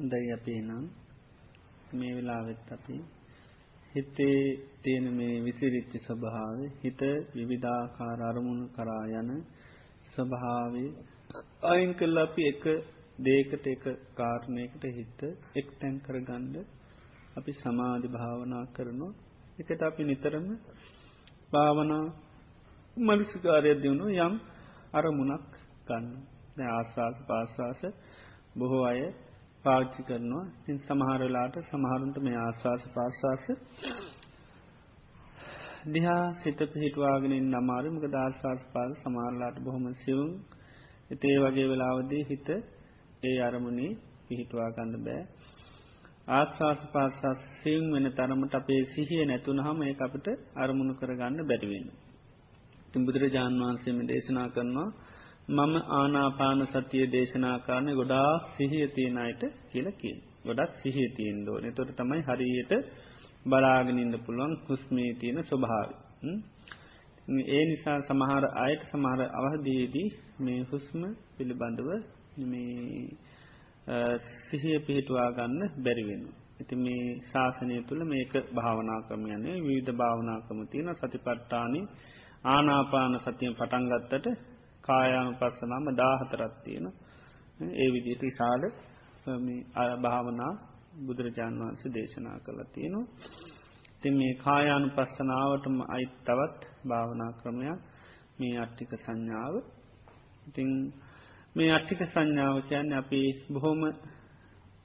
හොඳයි අපේ නම්. මේ වෙලාවෙත් අපි හිතේ තියෙන මේ විසිරිච්චි ස්වභාව හිත විවිධාකාර අරමුණු කරා යන ස්වභාවේ අයින් කල්ල අපි එක දේකට එක කාරණයකට හිත එක් තැන් කරගණ්ඩ අපි සමාධි භාවනා කරනවා. එකට අපි නිතරම භාවනා මලිසිකාරය දියුණු යම් අරමුණක් ගන්න ආශවාස පාශවාස බොහෝ අය පාච්චි කරනවා. තින් සමහරලාට සමහරුන්ට මේ ආශවාස පාශවාස දිහා සිත පිහිටවාගෙනින් නමාරමක දර්ශවාස පාල සමාරලාට බොහොම සිවුම් එතේ වගේ වෙලාවදී හිත ඒ අරමුණේ පිහිටවා ගන්න බෑ. ආශවාස පාශවාස සිවුම් වෙන තරමට අපේ සිහිය නැතුන හම ඒ අපට අරමුණු කරගන්න බැරිවෙන. තින් බුදුරජාන් වහන්සේම දේශනා කරනවා මම ආනාපාන සතිය දේශනාකාරණය ගොඩා සිහිය තියෙන අයට කියලකින් ගොඩක් සිහිය තියෙන් දෝන තොට තමයි හරියට බලාගෙනඉන්න පුළුවන් හුස්මේ තියෙන ස්වභාව ඒ නිසා සමහර අයට සමහර අවහදයේදී මේ හුස්ම පිළිබඳව මේ සිහිය පිහිටවා ගන්න බැරිවෙන. ඇති මේ ශාසනය තුළ මේක භාවනා ක්‍රමයන්නේ විවිධ භාවනාකම තියෙන සතිපට්ටානි ආනාපාන සතියෙන් පටන්ගත්තට කායානු පස්සනම දාහතරත් තියෙන ඒ විදිට විශාල භාවනා බුදුරජාණන් වහන්සේ දේශනා කළ තියෙනවා. ති මේ කායානු පස්සනාවටම අයිත් තවත් භාවනා ක්‍රමයක් මේ අට්ටික සංඥාව ඉතිං මේ අට්ටික සංඥාව කියන්න අපි බොහොම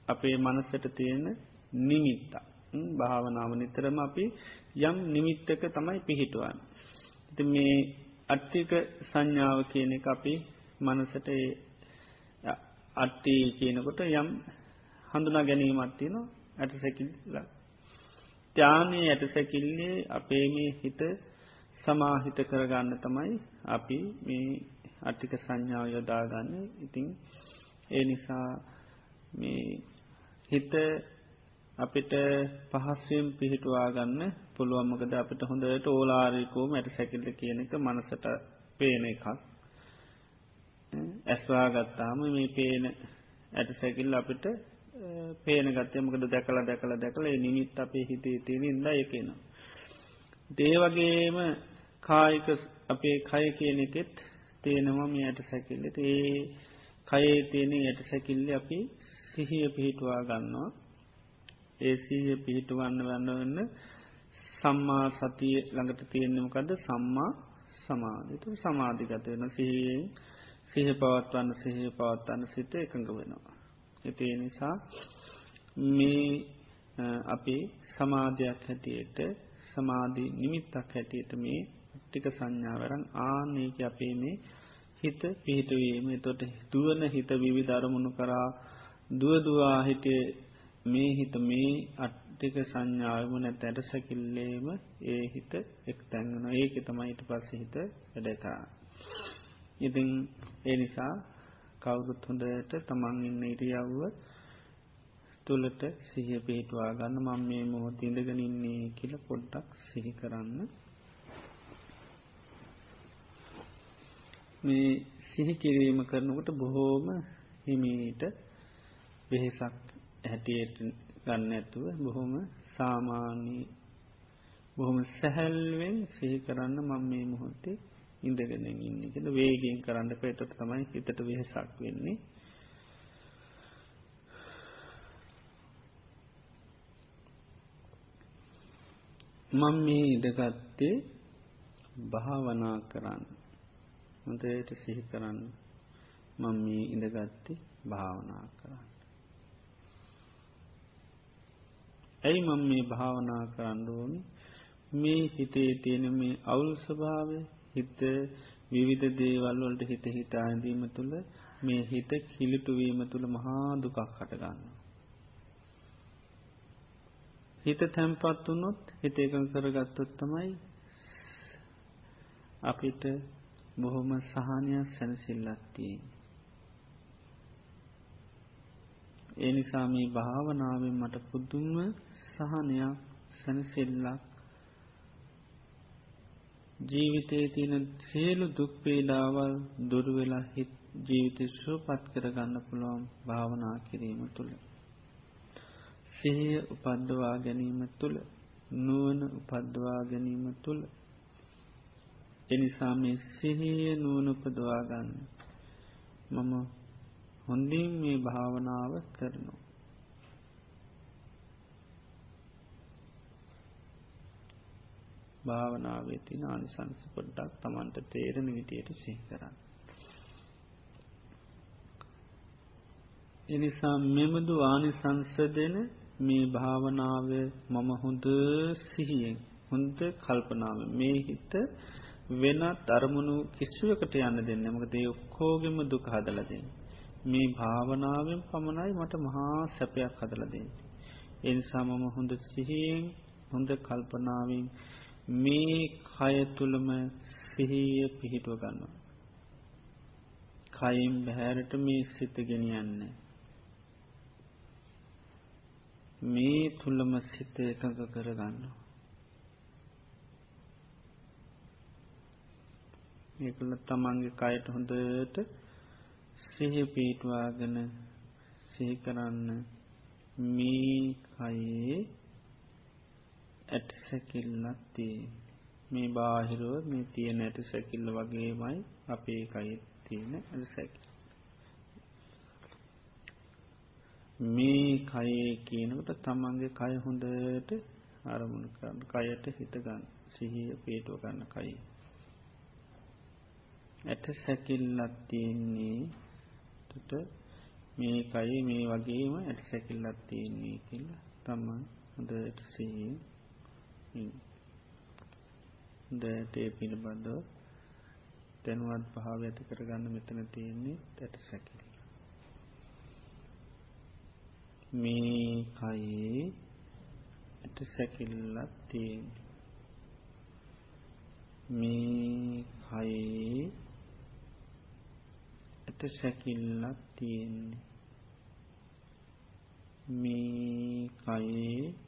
අපේ මනසට තියෙන නිමිත්තා භාවනාව නිතරම අපි යම් නිමිත්තක තමයි පිහිටුවන්. ඉති මේ අට්ටික සංඥාව කියන එක අපි මනසට අට්ටි කියනකොට යම් හඳුනා ගැනීමත්තින ඇට සැකිල්ල ත්‍යානය ඇට සැකිල්ලේ අපේ මේ හිත සමාහිත කරගන්න තමයි අපි මේ අට්ටික සංඥාව යොදාගන්න. ඉතිං ඒ නිසා මේ හිත අපිට පහස්සයෙන් පිහිටවා ගන්න පුළුවන්මකද අපිට හොඳට ඕලාරිකෝම ඇට සැකිල්ල කියන එක මනසට පේන එකක්. ඇස්වා ගත්තාම මේ පේන ඇට සැකිල්ල අපිට පේන ගත්තයමකද දැකලා දැකලා දැකල නිමිත් අපේ හිතේ තියෙන ඉද එකන. දේවගේම කායික අපේ කය කියන එකෙත් තියෙනවා මේ ඇයට සැකිල්ලට ඒ කයේ තියෙන ඇයට සැකිල්ල අපි සිහිය පිහිටවා ගන්නවා. ඒසීය පිහිටුවන්න වන්න වන්න සම්මා සතිය ළඟට තියෙන්නෙමකද සම්මා සමාධිතු සමාධිගත වෙන සිහියෙන් සිහ පවත්වන්න සිහ පවත්වන්න සිත එකඟ වෙනවා. එති නිසා මේ අපි සමාධයක් හැටියට සමාධී නිමිත්තක් හැටියට මේ ටික සංඥාවරන් ආනේක අපේ මේ හිත පිහිටවීම. තොට දුවන හිත විවි ධරමුණු කරා දුවදවා හිටේ මේ හිත මේ අට්ටික සංඥාවම නැත ඇට සැකිල්ලේම ඒ හිත එක් තැන්ගන ඒක තමයිට පස්ස හිත වැඩකා. ඉතිං ඒ නිසා කවුරුත් හොඳට තමන් ඉන්න ඉරියව්ව තුළට සිහ පිහිටවා ගන්න මං මේ මොහොත ඉඳගෙන ඉන්නේ කියල පොඩ්ඩක් සිහි කරන්න. මේ සිහි කිරීම කරනකොට බොහෝම හිමීට වෙහෙසක් හැටියට ගන්න ඇතුව බොහොම සාමාන්‍ය බොහොම සැහැල්වෙන් සිහි කරන්න මං මේ මොහොත්තේ ඉඳගෙන ඉන්න කියල වේගෙන් කරන්න පේතට තමයි හිතට වෙහසක් වෙන්නේ. මං මේ ඉඩගත්තේ භාවනා කරන්න හොඳයට සිහි කරන්න මං මේ ඉඳගත්තේ භාවනා කරන්න. ඇයි මං මේ භාවනා කරන්න ඕනි මේ හිතේ තියෙන මේ අවුල් ස්වභාවය හිත විවිධ දේවල් වලට හිත හිතා ඇඳීම තුළ මේ හිත කිලිටුවීම තුළ මහා දුකක් හටගන්න. හිත තැම්පත් වනොත් හිත එකන් කරගත්තොත් තමයි අපිට බොහොම සහනයක් සැනසිල්ලත්තියෙන්. ඒ නිසා මේ භාවනාවෙන් මට පුදුම සහනයක් සැනසෙල්ලක් ජීවිතයේ තියෙන සියලු දුක්පේඩාවල් දුරුවෙලා හිත් ජීවිත ශෝ පත් කරගන්න පුළුවන් භාවනා කිරීම තුළ. සිහිය උපද්දවා ගැනීම තුළ නුවන උපද්දවා ගැනීම තුළ එනිසා මේ සිහිය නුවන උපදවා ගන්න මම හොඳින් මේ භාවනාව කරනවා භාවනාවේ තින ආනිසංස පොඩ්ඩක් තමන්ට තේරණ විටියට සිහි කරන්න. එනිසා මෙමදු ආනිසංස දෙන මේ භාවනාව මම හොඳ සිහියෙන් හොඳ කල්පනාව මේ හිත වෙනත් අරමුණු කිසිවකට යන්න දෙන්න මක දේ ඔක්කෝගෙම දුක හදලදෙන්. මේ භාවනාවෙන් පමණයි මට මහා සැපයක් හදලදෙන්. එනිසා මම හොඳ සිහියෙන් හොඳ කල්පනාවෙන් මේ කය තුළම සිහිය පිහිටුව ගන්නවා. කයින් බැහැරට මේ සිත ගෙනියන්න. මේ තුළම සිත එකඟ කරගන්නවා. ඒකල තමන්ගේ කයට හොඳට සිහි පීටවාගෙන සිහි කරන්න මේ කයේ ඇට සැකිල්ලක් තිය මේ බාහිරුව මේ තියෙන ඇට සැකිල්ල වගේමයි අපේ කයිත් තියෙන ඇ සැකි මේ කයේ කියනකට තමන්ගේ කය හොඳට අරමුණ කරන්න කයට හිතගන්න සිහිය පේටුව ගන්න කයි. ඇට සැකිල්ලත් තියෙන්නේ තුට මේ කයි මේ වගේම ඇට සැකිල්ලත් තියෙන්නේ කියලා තමන් හොඳට සිහිය දෑටේ පිළිබඳව තැනුවත් භාව ඇති කරගන්න මෙතන තියෙන්නේ තැට සැකිල. මේ කයේ ඇට සැකිල්ලත් තියෙන් මේ කයේ ඇට සැකිල්ලත් තියෙන්නේ මේ කයේ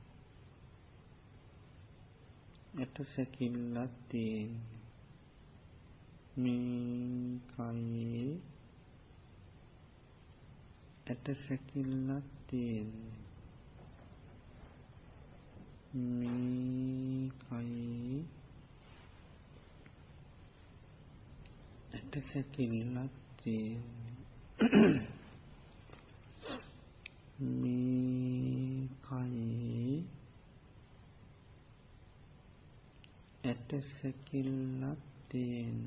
ඇට සැකිල්ලත් තියෙන් මේ කයේ ඇට සැකිල්ලත් තියෙන් මේ කයේ ඇට සැකිල්ලත් තියෙන් මේ කයේ ඇට සැකිල්ලක් තියෙන්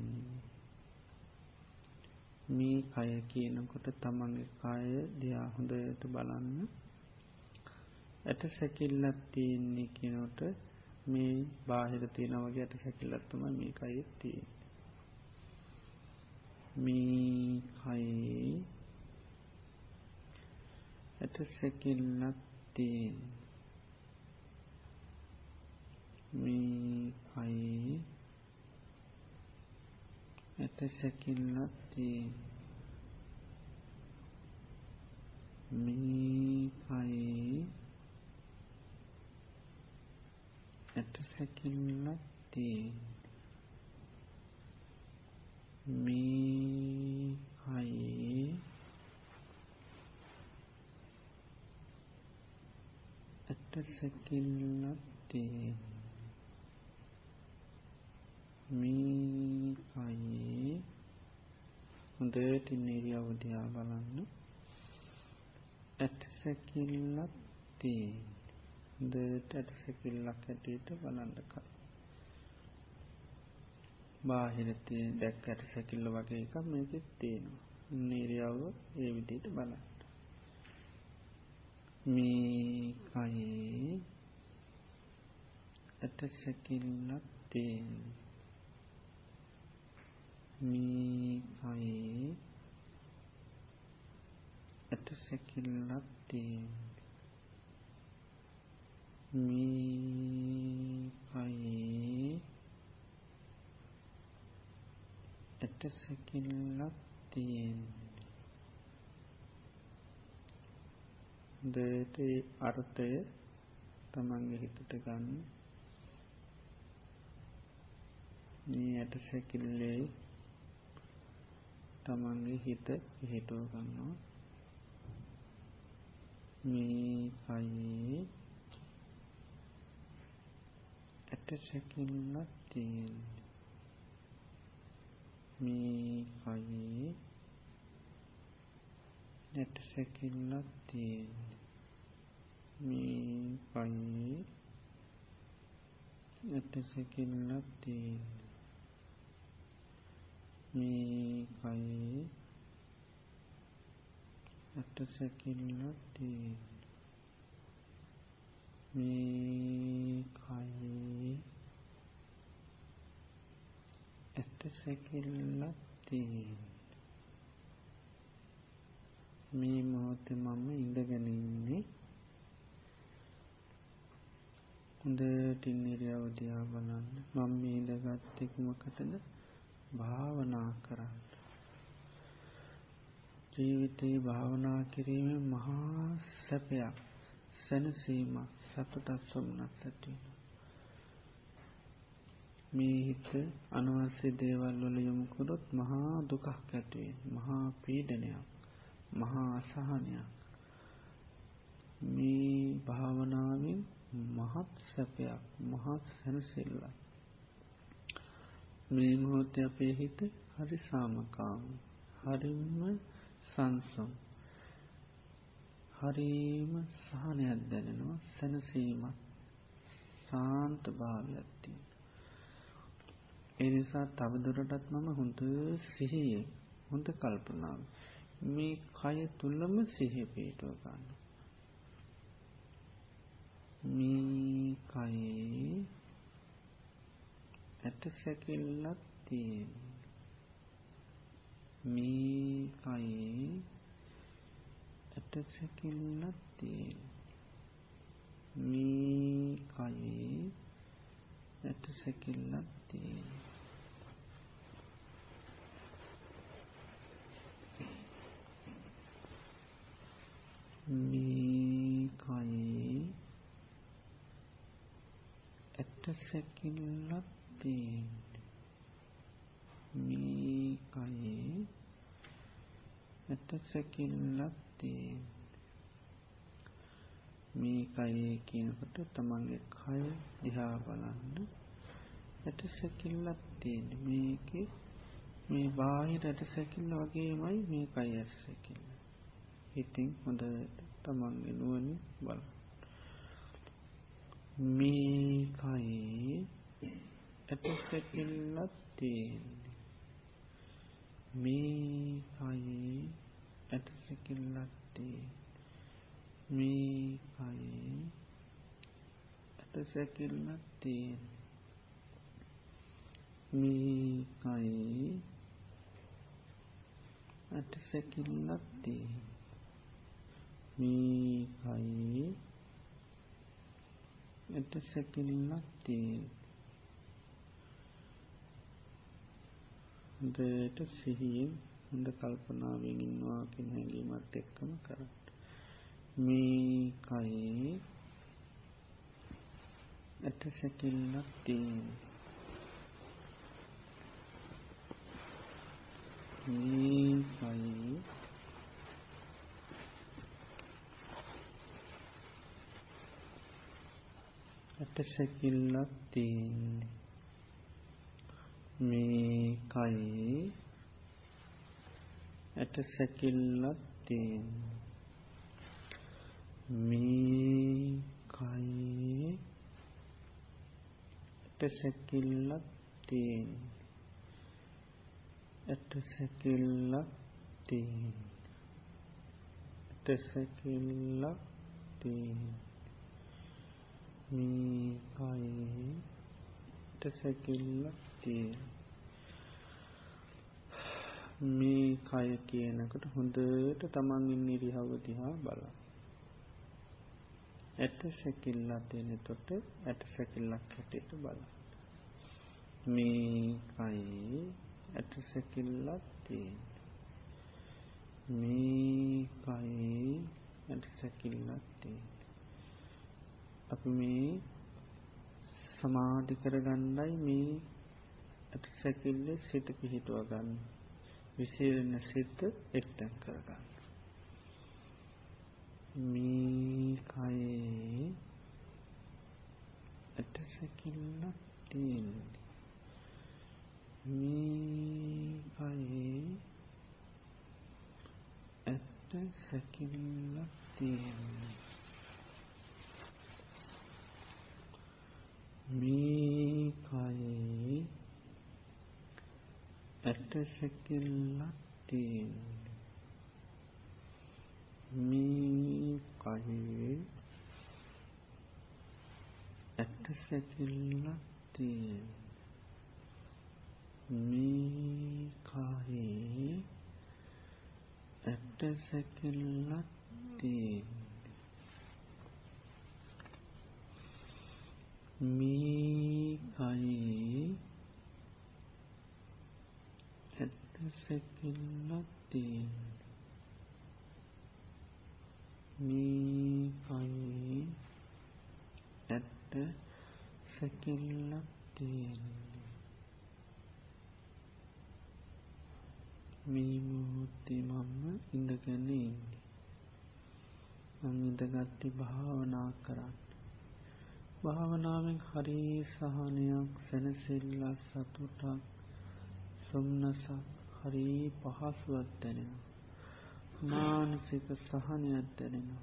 මේ කය කියනකොට තමන්ගේ කාය දයා හොඳයට බලන්න. ඇට සැකිල්ලත් තියෙන්නේ කියනොට මේ බාහිර තියෙනවගේ ඇට සැකිල්ලත්තම මේ කයිත් තිය මේ කයේ ඇට සැකිල්ලක් තියෙන් මේ කයේ ඇට සැකිල්ලක් තිය මේ කයේ ඇට සැකිල්ලක් තිය මේ කයේ ඇට සැකිල්ලක් තියෙන් මේ කයේ හොඳට නිරිය අවධයා බලන්න. ඇට සැකිල්ලක් තිය හොඳට ඇට සැකිල්ලක් ඇටට බලන්නකයි බාහිරතිය දැක් ඇට සැකිල්ල වගේ එක මේකෙත් තියෙනවා. නිරියාව ඒ විදියට බලන්න. මේ කයේ ඇට සැකිල්ලක් තියෙන්නේ මේ කයේ ඇට සැකිල්ලක් තියෙන් මේ කයේ ඇට සැකිල්ලක් තියෙන් දට අර්ථය තමන්ගේ හිතට ගන්න. මේ ඇට සැකිල්ලේ තමන්ගේ හිත පිහිටුව ගන්නවා. මේ කයේ ඇට සැකිල්ලක් තියෙන මේ කයේ නැට සැකිල්ලක් තියෙන මේ කයේ ඇට සැකිල්ලක් තියෙන මේ කයේ ඇට සැකිල්ලක් තියෙන මේ කයේ ඇට සැකිල්ලක් තියෙන මේ මොහොතේ මම ඉඳගෙන ඉන්නේ හොඳට ඉරියව් දිහා බලන්න. මම මේ ඉඳගත්තේ කුමකටද භාවනා කරන්න. ජීවිතේ භාවනා කිරීමෙන් මහා සැපයක් සැනසීමක් සතුටක් සොම්නස් ඇතිවෙන මේ හිත අනවශ්‍ය දේවල් වල යොමුකොරොත් මහා දුකක් ඇතිවෙන් මහා පීඩනයක් මහා අසහනයක්. මේ භාවනාවෙන් මහත් සැපයක් මහත් සැනසෙල්ල මේ මොහොත අපේ හිත හරි සාමකාම හරිම සංසම් හරීම සහනයක් දැනෙනවා සැනසීමත් සාන්ත භාවයක්ති එනිසා තවදුරටත් මම හොඳ සිහියේ හොඳ කල්පනාව. මේ කය තුල්ලම සිහ පේටුව ගන්න. මේ කයේ ඇට සැකිල්ලක් තියෙන මේ කයේ ඇට සැකිල්ලක් තියෙන මේ කයේ ඇට සැකිල්ලක් තියෙන මේ කයේ ඇට සැකිල්ලක් තියෙන මේ කයේ ඇට සැකිල්ලක් තියෙන මේ කයේ කියනකොට තමන්ගේ කය දිහා බලන්න ඇට සැකිල්ලක් තියෙන මේක මේ බාහිර ඇට සැකිල්ල වගේමයි මේ කයි ඇට සැකිල්ල ඉතින් හොඳ තමන්ගේ නුවනින් බල මේ කයේ ඇට සැකිල්ලක් තියෙන්නේ මේ කයේ ඇට සැකිල්ලක් තියෙන මේ කයේ ඇට සැකිල්ලක් තියෙන මේ කයේ ඇට සැකිල්ලක් තියෙන මේ කයේ ඇට සැකිල්ලක් හොඳට සිහියෙන් හොඳ කල්පනාවෙන් ඉන්නවා කියන හැඟීමත් එක්කම කරන්න. මේ කයේ ඇට සැකිල්ලක් තියෙන. මේ කයේ ඇට සැකිල්ලක් තියෙන්නේ මේ කයේ ඇට සැකිල්ලක් තියෙන මේ කයේ ඇට සැකිල්ලක් තියෙන ඇට සැකිල්ලක් තියෙන ඇට සැකිල්ලක් තියෙන මේ කයේ ඇට සැකිල්ලක් තියෙන මේ කය කියනකට හොඳට තමන් ඉන්න ඉරිහව දිහා බල ඇට සැකිල්ලා තියෙන තොට ඇට සැකිල්ලක් හැටියට බල මේ කයේ ඇට සැකිල්ලක් තියෙන. මේ කයේ ඇට සැකිල්ලක් තියෙන. අපි මේ සමාධි කරගන්නයි මේ ඇති සැකිල්ලේ සිත පිහිටුව ගන්න. විසිරෙන සිත එක්තැන් කරගන්න මීකයේ ඇටසැකිල්ල තියෙන් මීකයේ ඇත්ත සැකිල්ල තියන්නේ. මීකයේ ඇට සැකිල්ලක් තියෙන්නේ මේ කයේ ඇට සැකිල්ලක් තියෙන්නේ මේ කයේ ඇට සැකිල්ලක් තියෙන්නේ මේ කයේ ඇට සැකිල්ලක් තියෙන්නේ මේ කයේ ඇට සැකිල්ලක් තියෙන්නේ මේ මුහොත්තේ මම ඉඳගෙන ඉන්නේ මං ඉඳගත්ති භාවනා කරන්න භාවනාවෙන් හරි සහනයක් සැනසෙල්ලක් සතුටක් සොම්නසක් හරි පහසුවත් දැනෙනවා. මානසික සහනයක් දැනෙනවා.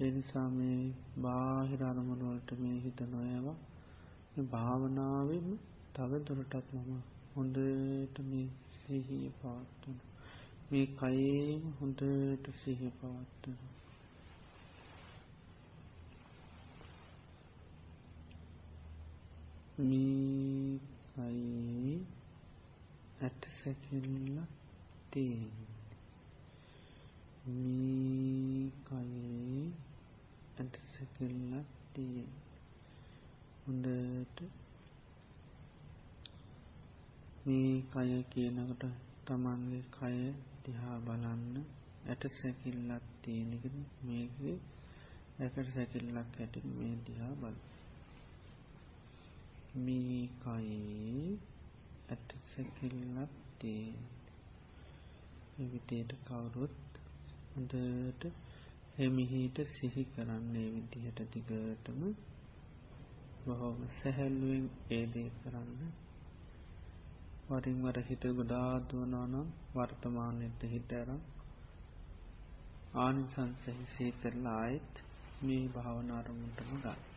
එනිසා මේ බාහිර අරමුණුවලට මේ හිත නොයවා භාවනාවෙන් තව දුරටත් මම හොඳට මේ සිහිය පවත්වන මේ කයේ හොඳට සිහි පවත්වන මේ කයේ ඇට සැකිල්ල තියෙන මේ කයේ ඇට සැකිල්ලක් තියෙන හොඳට මේ කය කියනකට තමන්ගේ කය දිහා බලන්න ඇට සැකිල්ලක් තියෙනක මේක ඇකට සැකිල්ලක් ඇට මේ දිහා බල මේ කයේ ඇට සැකිල්ලක් තියෙන් එවිටයට කවුරුත් හොඳට හෙමිහිට සිහි කරන්නේ විදිහට දිගටම බොහොම සැහැල්ලුවෙන් ඒදේ කරන්න. වරින්වර හිත ගොඩාදුවනනම් වර්තමානයට හිතඇරම් ආනිසංසහි සීතරලා අයිත් මේ භාවනාරමුටම ගන්න.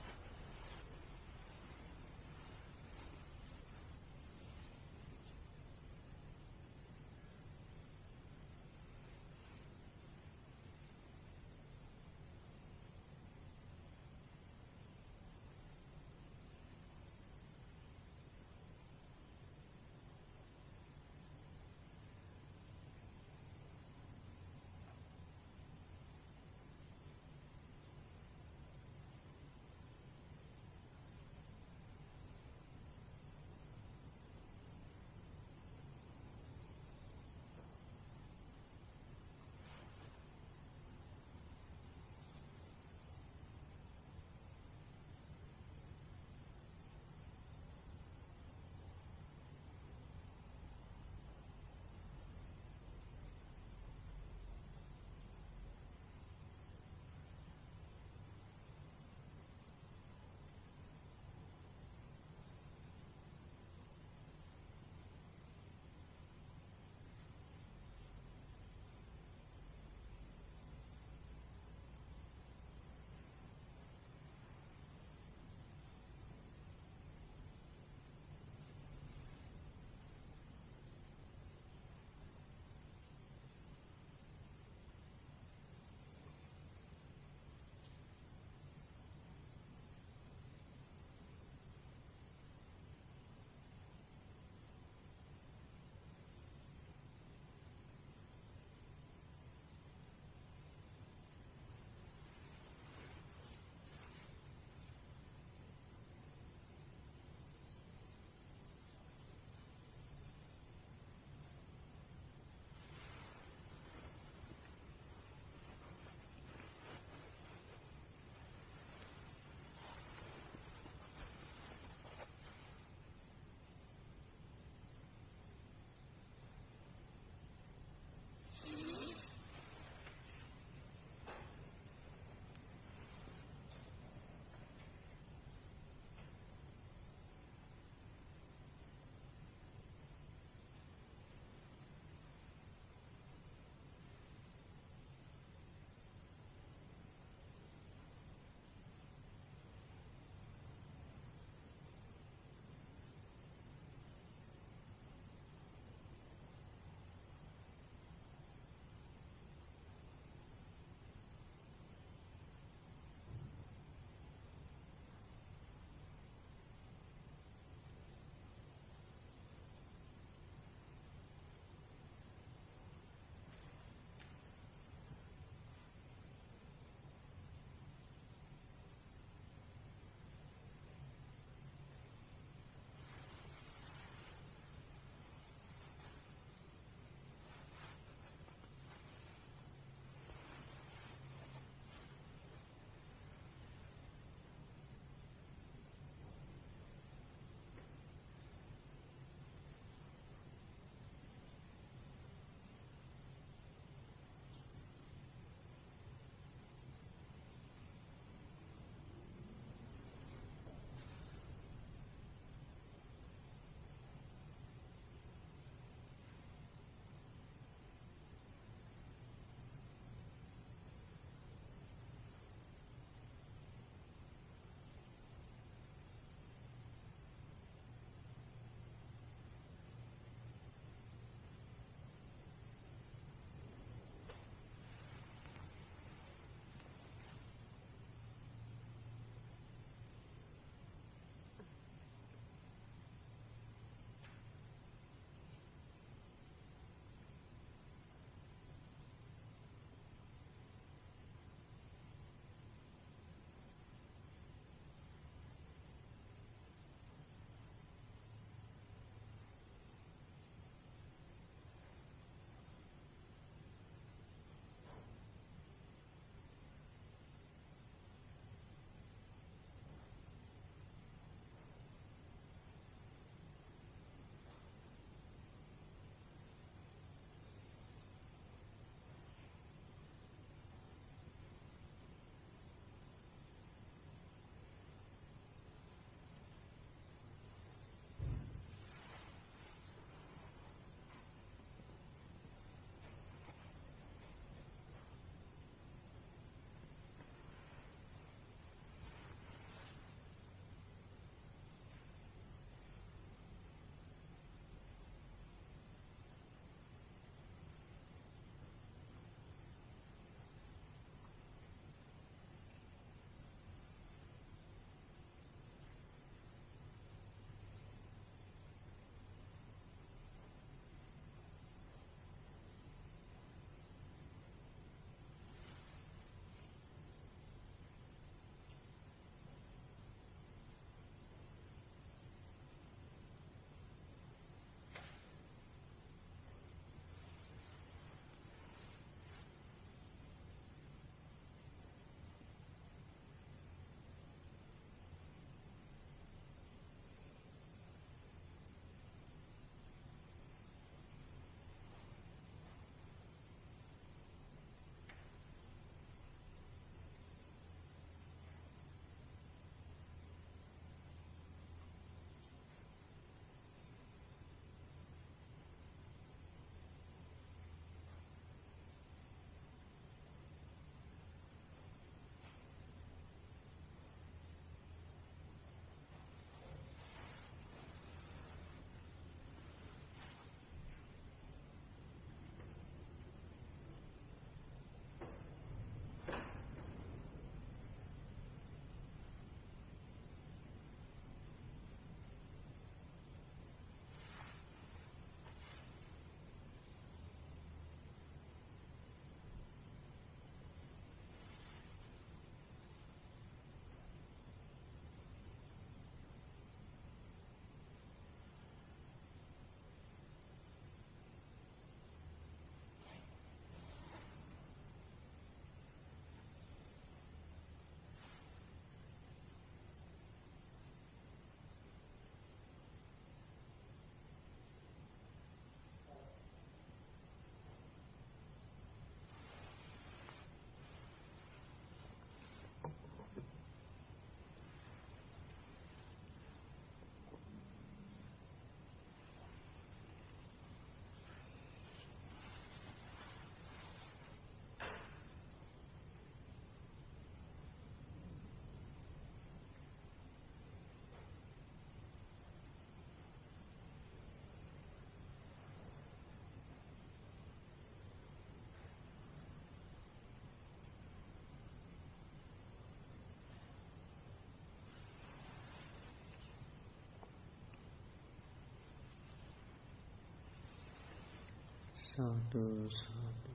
සාතු සාතු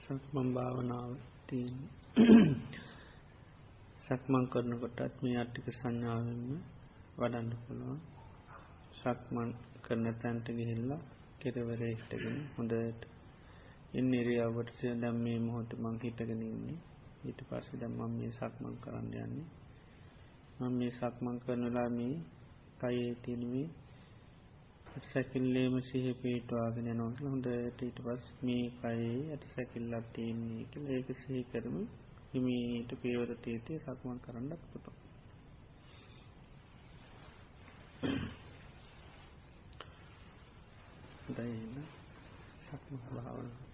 සක්මම් භාවනාව තියෙන් සක්මං කරනකොටත් මේ අට්ටික සංඥාවෙන්ම වඩන්න පුළුවන්. සක්මන් කරන තැන්ට ගිහිල්ලා කෙරවර හිටගෙන හොඳට ඉන්න එරියාවට සිය දැම් මේ මොහොත මං හිටගෙනන්නේ ඊට පස්ස දැම්මම් මේ සක්මං කරන්න යන්නේ. මං මේ සක්මං කරනලා මේ කයේ තියනුවේ. සැකිල්ලේම සිහ පේටවාගෙන නොට හොඳට ඊට පස් මේ කයේ ඇට සැකිල්ලක් තියන්නේ කියල ඒක සිහි කරම හිමීට පේවර තේතේ සක්මන් කරන්නක් පුට දයින්න සක්ම භාවනා